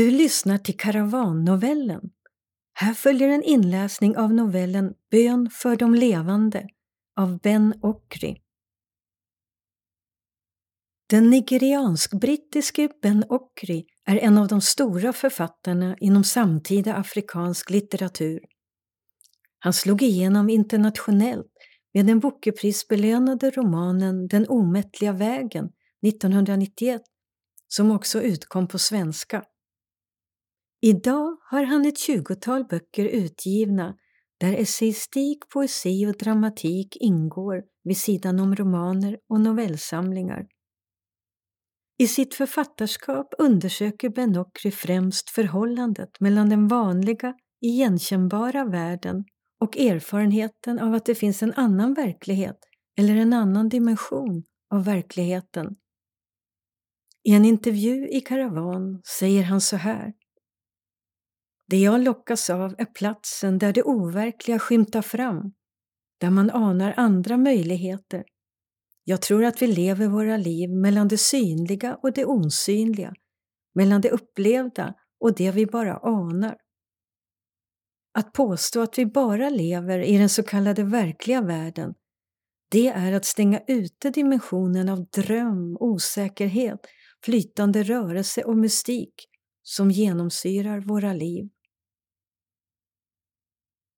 Du lyssnar till Karavannovellen. Här följer en inläsning av novellen Bön för de levande av Ben Okri. Den nigeriansk-brittiske Ben Okri är en av de stora författarna inom samtida afrikansk litteratur. Han slog igenom internationellt med den Bookerprisbelönade romanen Den omättliga vägen 1991 som också utkom på svenska. Idag har han ett tjugotal böcker utgivna där essayistik, poesi och dramatik ingår vid sidan om romaner och novellsamlingar. I sitt författarskap undersöker Ben Okri främst förhållandet mellan den vanliga, igenkännbara världen och erfarenheten av att det finns en annan verklighet eller en annan dimension av verkligheten. I en intervju i Karavan säger han så här. Det jag lockas av är platsen där det overkliga skymtar fram, där man anar andra möjligheter. Jag tror att vi lever våra liv mellan det synliga och det osynliga, mellan det upplevda och det vi bara anar. Att påstå att vi bara lever i den så kallade verkliga världen, det är att stänga ute dimensionen av dröm, osäkerhet, flytande rörelse och mystik som genomsyrar våra liv.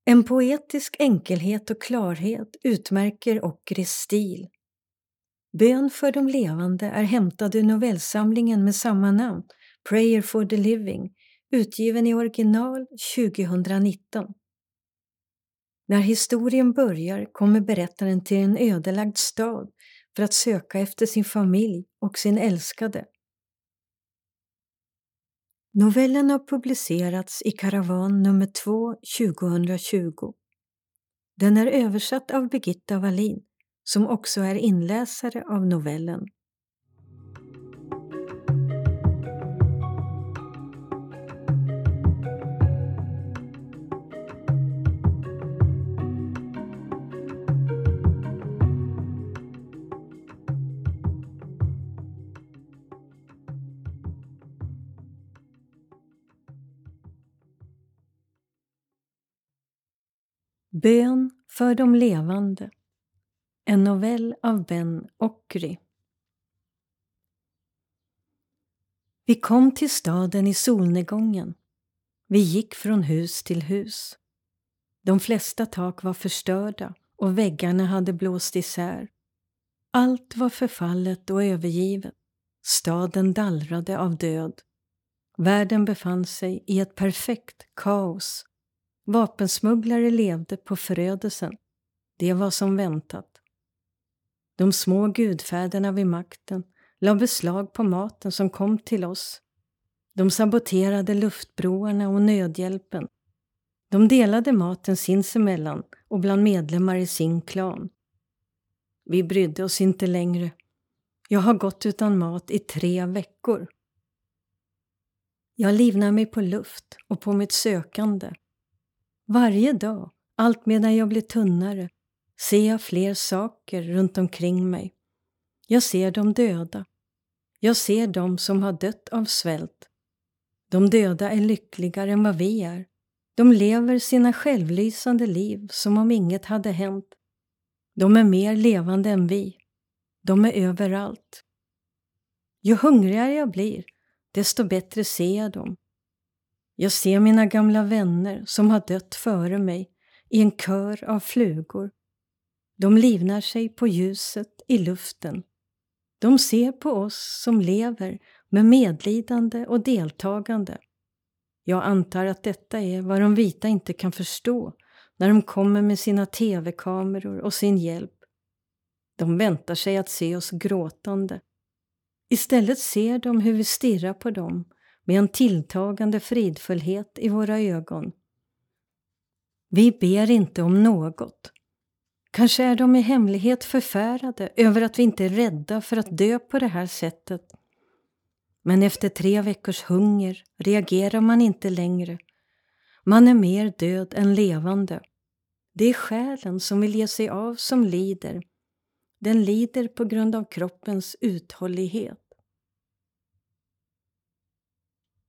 En poetisk enkelhet och klarhet utmärker Okris stil. Bön för de levande är hämtad ur novellsamlingen med samma namn, Prayer for the Living, utgiven i original 2019. När historien börjar kommer berättaren till en ödelagd stad för att söka efter sin familj och sin älskade. Novellen har publicerats i Karavan nummer 2 2020. Den är översatt av Birgitta Wallin som också är inläsare av novellen. Bön för de levande En novell av Ben Okri Vi kom till staden i solnedgången. Vi gick från hus till hus. De flesta tak var förstörda och väggarna hade blåst isär. Allt var förfallet och övergivet. Staden dallrade av död. Världen befann sig i ett perfekt kaos Vapensmugglare levde på förödelsen. Det var som väntat. De små gudfäderna vid makten la beslag på maten som kom till oss. De saboterade luftbroarna och nödhjälpen. De delade maten sinsemellan och bland medlemmar i sin klan. Vi brydde oss inte längre. Jag har gått utan mat i tre veckor. Jag livnar mig på luft och på mitt sökande. Varje dag, allt medan jag blir tunnare, ser jag fler saker runt omkring mig. Jag ser de döda. Jag ser de som har dött av svält. De döda är lyckligare än vad vi är. De lever sina självlysande liv som om inget hade hänt. De är mer levande än vi. De är överallt. Ju hungrigare jag blir, desto bättre ser jag dem. Jag ser mina gamla vänner som har dött före mig i en kör av flugor. De livnar sig på ljuset i luften. De ser på oss som lever med medlidande och deltagande. Jag antar att detta är vad de vita inte kan förstå när de kommer med sina tv-kameror och sin hjälp. De väntar sig att se oss gråtande. Istället ser de hur vi stirrar på dem med en tilltagande fridfullhet i våra ögon. Vi ber inte om något. Kanske är de i hemlighet förfärade över att vi inte är rädda för att dö på det här sättet. Men efter tre veckors hunger reagerar man inte längre. Man är mer död än levande. Det är själen som vill ge sig av som lider. Den lider på grund av kroppens uthållighet.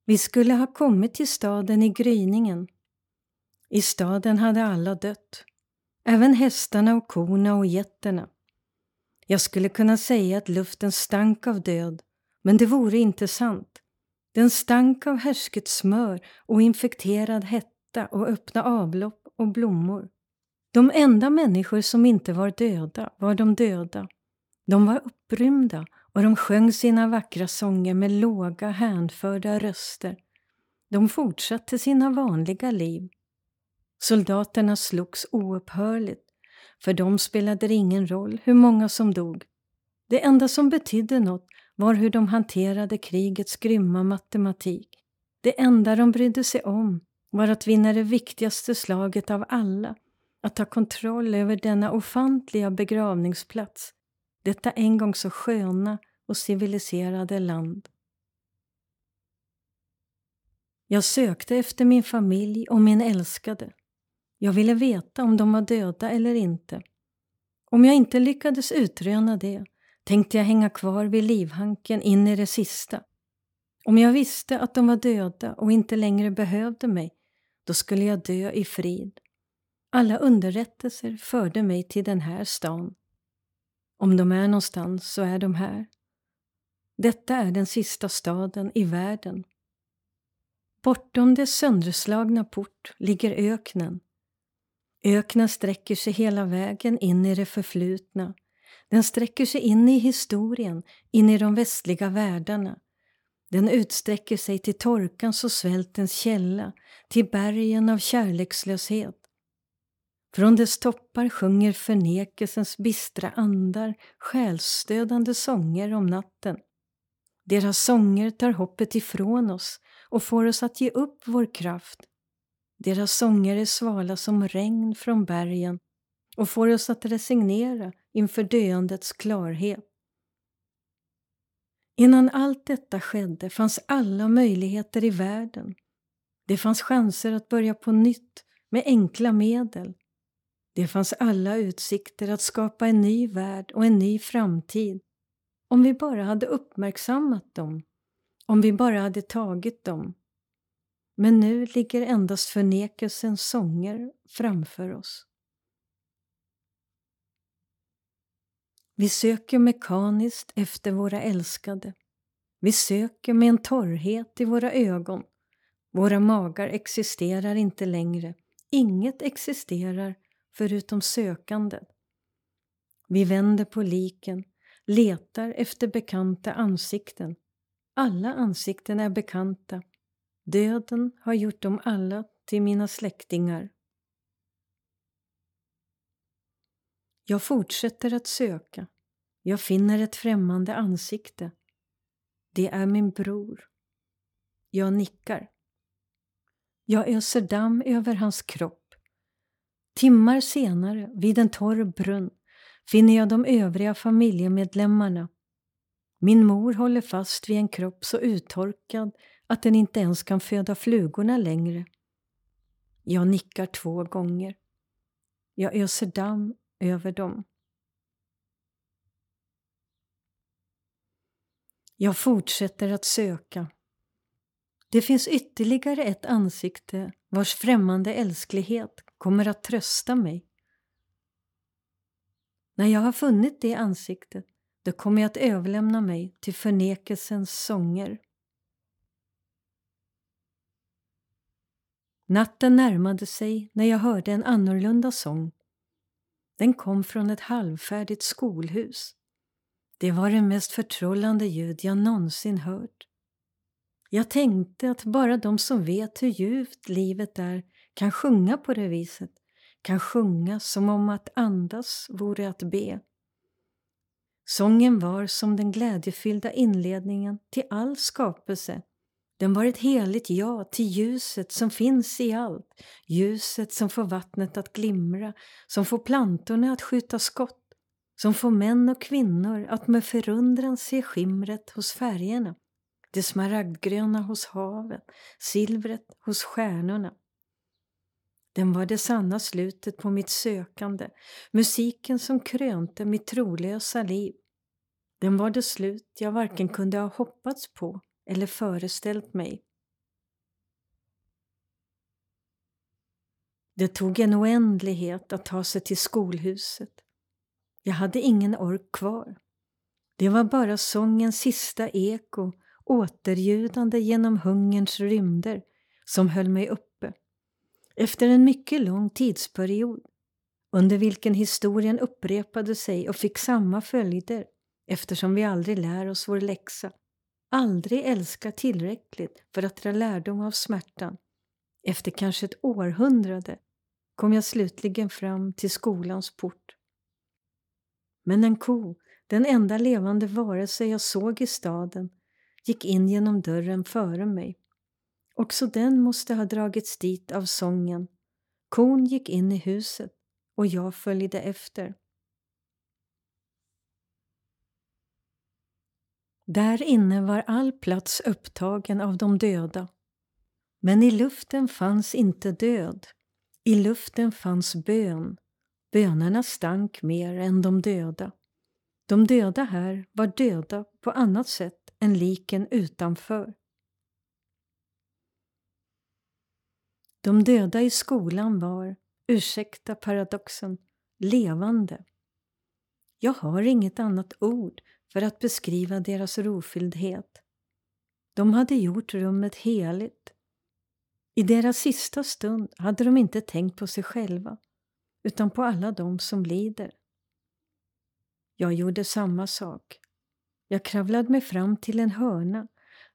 Vi skulle ha kommit till staden i gryningen. I staden hade alla dött. Även hästarna och korna och getterna. Jag skulle kunna säga att luften stank av död, men det vore inte sant. Den stank av härsket smör och infekterad hetta och öppna avlopp och blommor. De enda människor som inte var döda var de döda. De var upprymda och de sjöng sina vackra sånger med låga hänförda röster. De fortsatte sina vanliga liv. Soldaterna slogs oupphörligt. För dem spelade det ingen roll hur många som dog. Det enda som betydde något var hur de hanterade krigets grymma matematik. Det enda de brydde sig om var att vinna det viktigaste slaget av alla, att ta kontroll över denna ofantliga begravningsplats, detta en gång så sköna och civiliserade land. Jag sökte efter min familj och min älskade. Jag ville veta om de var döda eller inte. Om jag inte lyckades utröna det tänkte jag hänga kvar vid livhanken in i det sista. Om jag visste att de var döda och inte längre behövde mig, då skulle jag dö i frid. Alla underrättelser förde mig till den här stan. Om de är någonstans så är de här. Detta är den sista staden i världen. Bortom dess sönderslagna port ligger öknen. Öknen sträcker sig hela vägen in i det förflutna. Den sträcker sig in i historien, in i de västliga världarna. Den utsträcker sig till torkans och svältens källa, till bergen av kärlekslöshet. Från dess toppar sjunger förnekelsens bistra andar själsstödande sånger om natten. Deras sånger tar hoppet ifrån oss och får oss att ge upp vår kraft. Deras sånger är svala som regn från bergen och får oss att resignera inför döendets klarhet. Innan allt detta skedde fanns alla möjligheter i världen. Det fanns chanser att börja på nytt med enkla medel. Det fanns alla utsikter att skapa en ny värld och en ny framtid om vi bara hade uppmärksammat dem, om vi bara hade tagit dem. Men nu ligger endast förnekelsens sånger framför oss. Vi söker mekaniskt efter våra älskade. Vi söker med en torrhet i våra ögon. Våra magar existerar inte längre. Inget existerar förutom sökandet. Vi vänder på liken, letar efter bekanta ansikten. Alla ansikten är bekanta. Döden har gjort dem alla till mina släktingar. Jag fortsätter att söka. Jag finner ett främmande ansikte. Det är min bror. Jag nickar. Jag öser damm över hans kropp. Timmar senare, vid en torr brunn, finner jag de övriga familjemedlemmarna. Min mor håller fast vid en kropp så uttorkad att den inte ens kan föda flugorna längre. Jag nickar två gånger. Jag öser damm över dem. Jag fortsätter att söka. Det finns ytterligare ett ansikte vars främmande älsklighet kommer att trösta mig. När jag har funnit det ansiktet, då kommer jag att överlämna mig till förnekelsens sånger. Natten närmade sig när jag hörde en annorlunda sång. Den kom från ett halvfärdigt skolhus. Det var det mest förtrollande ljud jag någonsin hört. Jag tänkte att bara de som vet hur ljuvt livet är kan sjunga på det viset, kan sjunga som om att andas vore att be. Sången var som den glädjefyllda inledningen till all skapelse. Den var ett heligt ja till ljuset som finns i allt, ljuset som får vattnet att glimra, som får plantorna att skjuta skott, som får män och kvinnor att med förundran se skimret hos färgerna, det smaragdgröna hos havet, silvret hos stjärnorna. Den var det sanna slutet på mitt sökande, musiken som krönte mitt trolösa liv. Den var det slut jag varken kunde ha hoppats på eller föreställt mig. Det tog en oändlighet att ta sig till skolhuset. Jag hade ingen ork kvar. Det var bara sångens sista eko, återljudande genom hungerns rymder, som höll mig uppe efter en mycket lång tidsperiod under vilken historien upprepade sig och fick samma följder eftersom vi aldrig lär oss vår läxa, aldrig älskar tillräckligt för att dra lärdom av smärtan. Efter kanske ett århundrade kom jag slutligen fram till skolans port. Men en ko, den enda levande varelse jag såg i staden, gick in genom dörren före mig. Också den måste ha dragits dit av sången. Kon gick in i huset och jag följde efter. Där inne var all plats upptagen av de döda. Men i luften fanns inte död. I luften fanns bön. Bönerna stank mer än de döda. De döda här var döda på annat sätt än liken utanför. De döda i skolan var, ursäkta paradoxen, levande. Jag har inget annat ord för att beskriva deras rofylldhet. De hade gjort rummet heligt. I deras sista stund hade de inte tänkt på sig själva utan på alla de som lider. Jag gjorde samma sak. Jag kravlade mig fram till en hörna,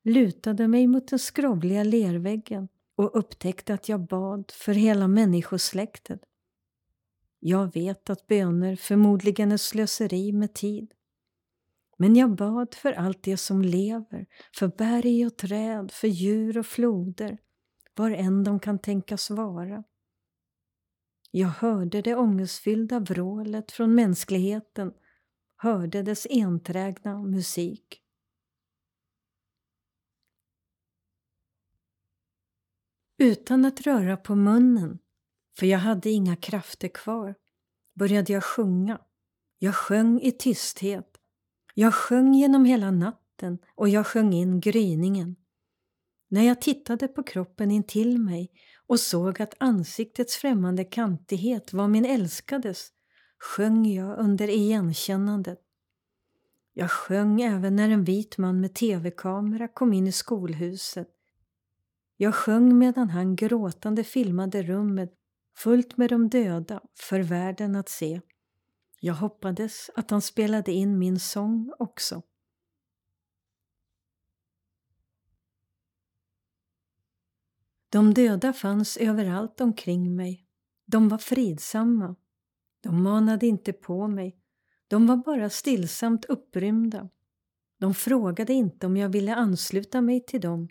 lutade mig mot den skrovliga lerväggen och upptäckte att jag bad för hela människosläktet. Jag vet att böner förmodligen är slöseri med tid. Men jag bad för allt det som lever, för berg och träd, för djur och floder, var än de kan tänkas vara. Jag hörde det ångestfyllda vrålet från mänskligheten, hörde dess enträgna musik. Utan att röra på munnen, för jag hade inga krafter kvar, började jag sjunga. Jag sjöng i tysthet. Jag sjöng genom hela natten och jag sjöng in gryningen. När jag tittade på kroppen intill mig och såg att ansiktets främmande kantighet var min älskades sjöng jag under igenkännandet. Jag sjöng även när en vit man med tv-kamera kom in i skolhuset. Jag sjöng medan han gråtande filmade rummet fullt med de döda för världen att se. Jag hoppades att han spelade in min sång också. De döda fanns överallt omkring mig. De var fridsamma. De manade inte på mig. De var bara stillsamt upprymda. De frågade inte om jag ville ansluta mig till dem.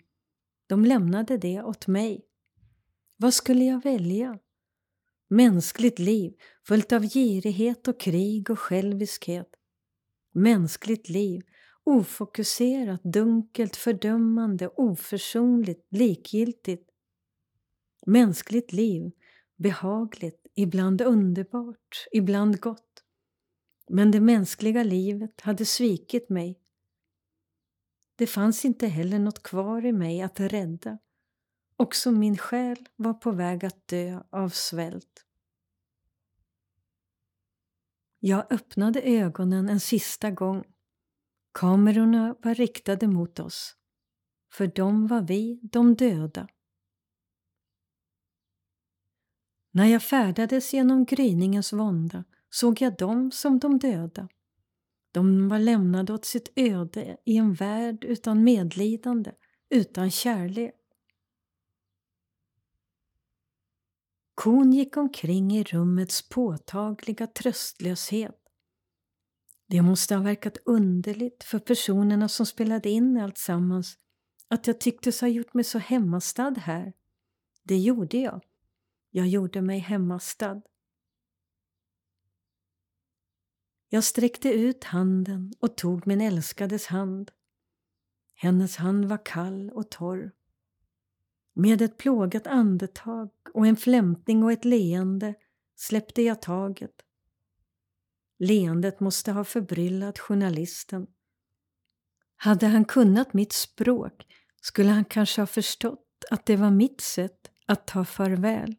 De lämnade det åt mig. Vad skulle jag välja? Mänskligt liv fullt av girighet och krig och själviskhet. Mänskligt liv ofokuserat, dunkelt, fördömande, oförsonligt, likgiltigt. Mänskligt liv behagligt, ibland underbart, ibland gott. Men det mänskliga livet hade svikit mig. Det fanns inte heller något kvar i mig att rädda. Också min själ var på väg att dö av svält. Jag öppnade ögonen en sista gång. Kamerorna var riktade mot oss. För dem var vi de döda. När jag färdades genom gryningens vånda såg jag dem som de döda. De var lämnade åt sitt öde i en värld utan medlidande, utan kärlek. Kon gick omkring i rummets påtagliga tröstlöshet. Det måste ha verkat underligt för personerna som spelade in alltsammans att jag tycktes ha gjort mig så hemmastad här. Det gjorde jag. Jag gjorde mig hemmastad. Jag sträckte ut handen och tog min älskades hand. Hennes hand var kall och torr. Med ett plågat andetag och en flämtning och ett leende släppte jag taget. Leendet måste ha förbryllat journalisten. Hade han kunnat mitt språk skulle han kanske ha förstått att det var mitt sätt att ta farväl.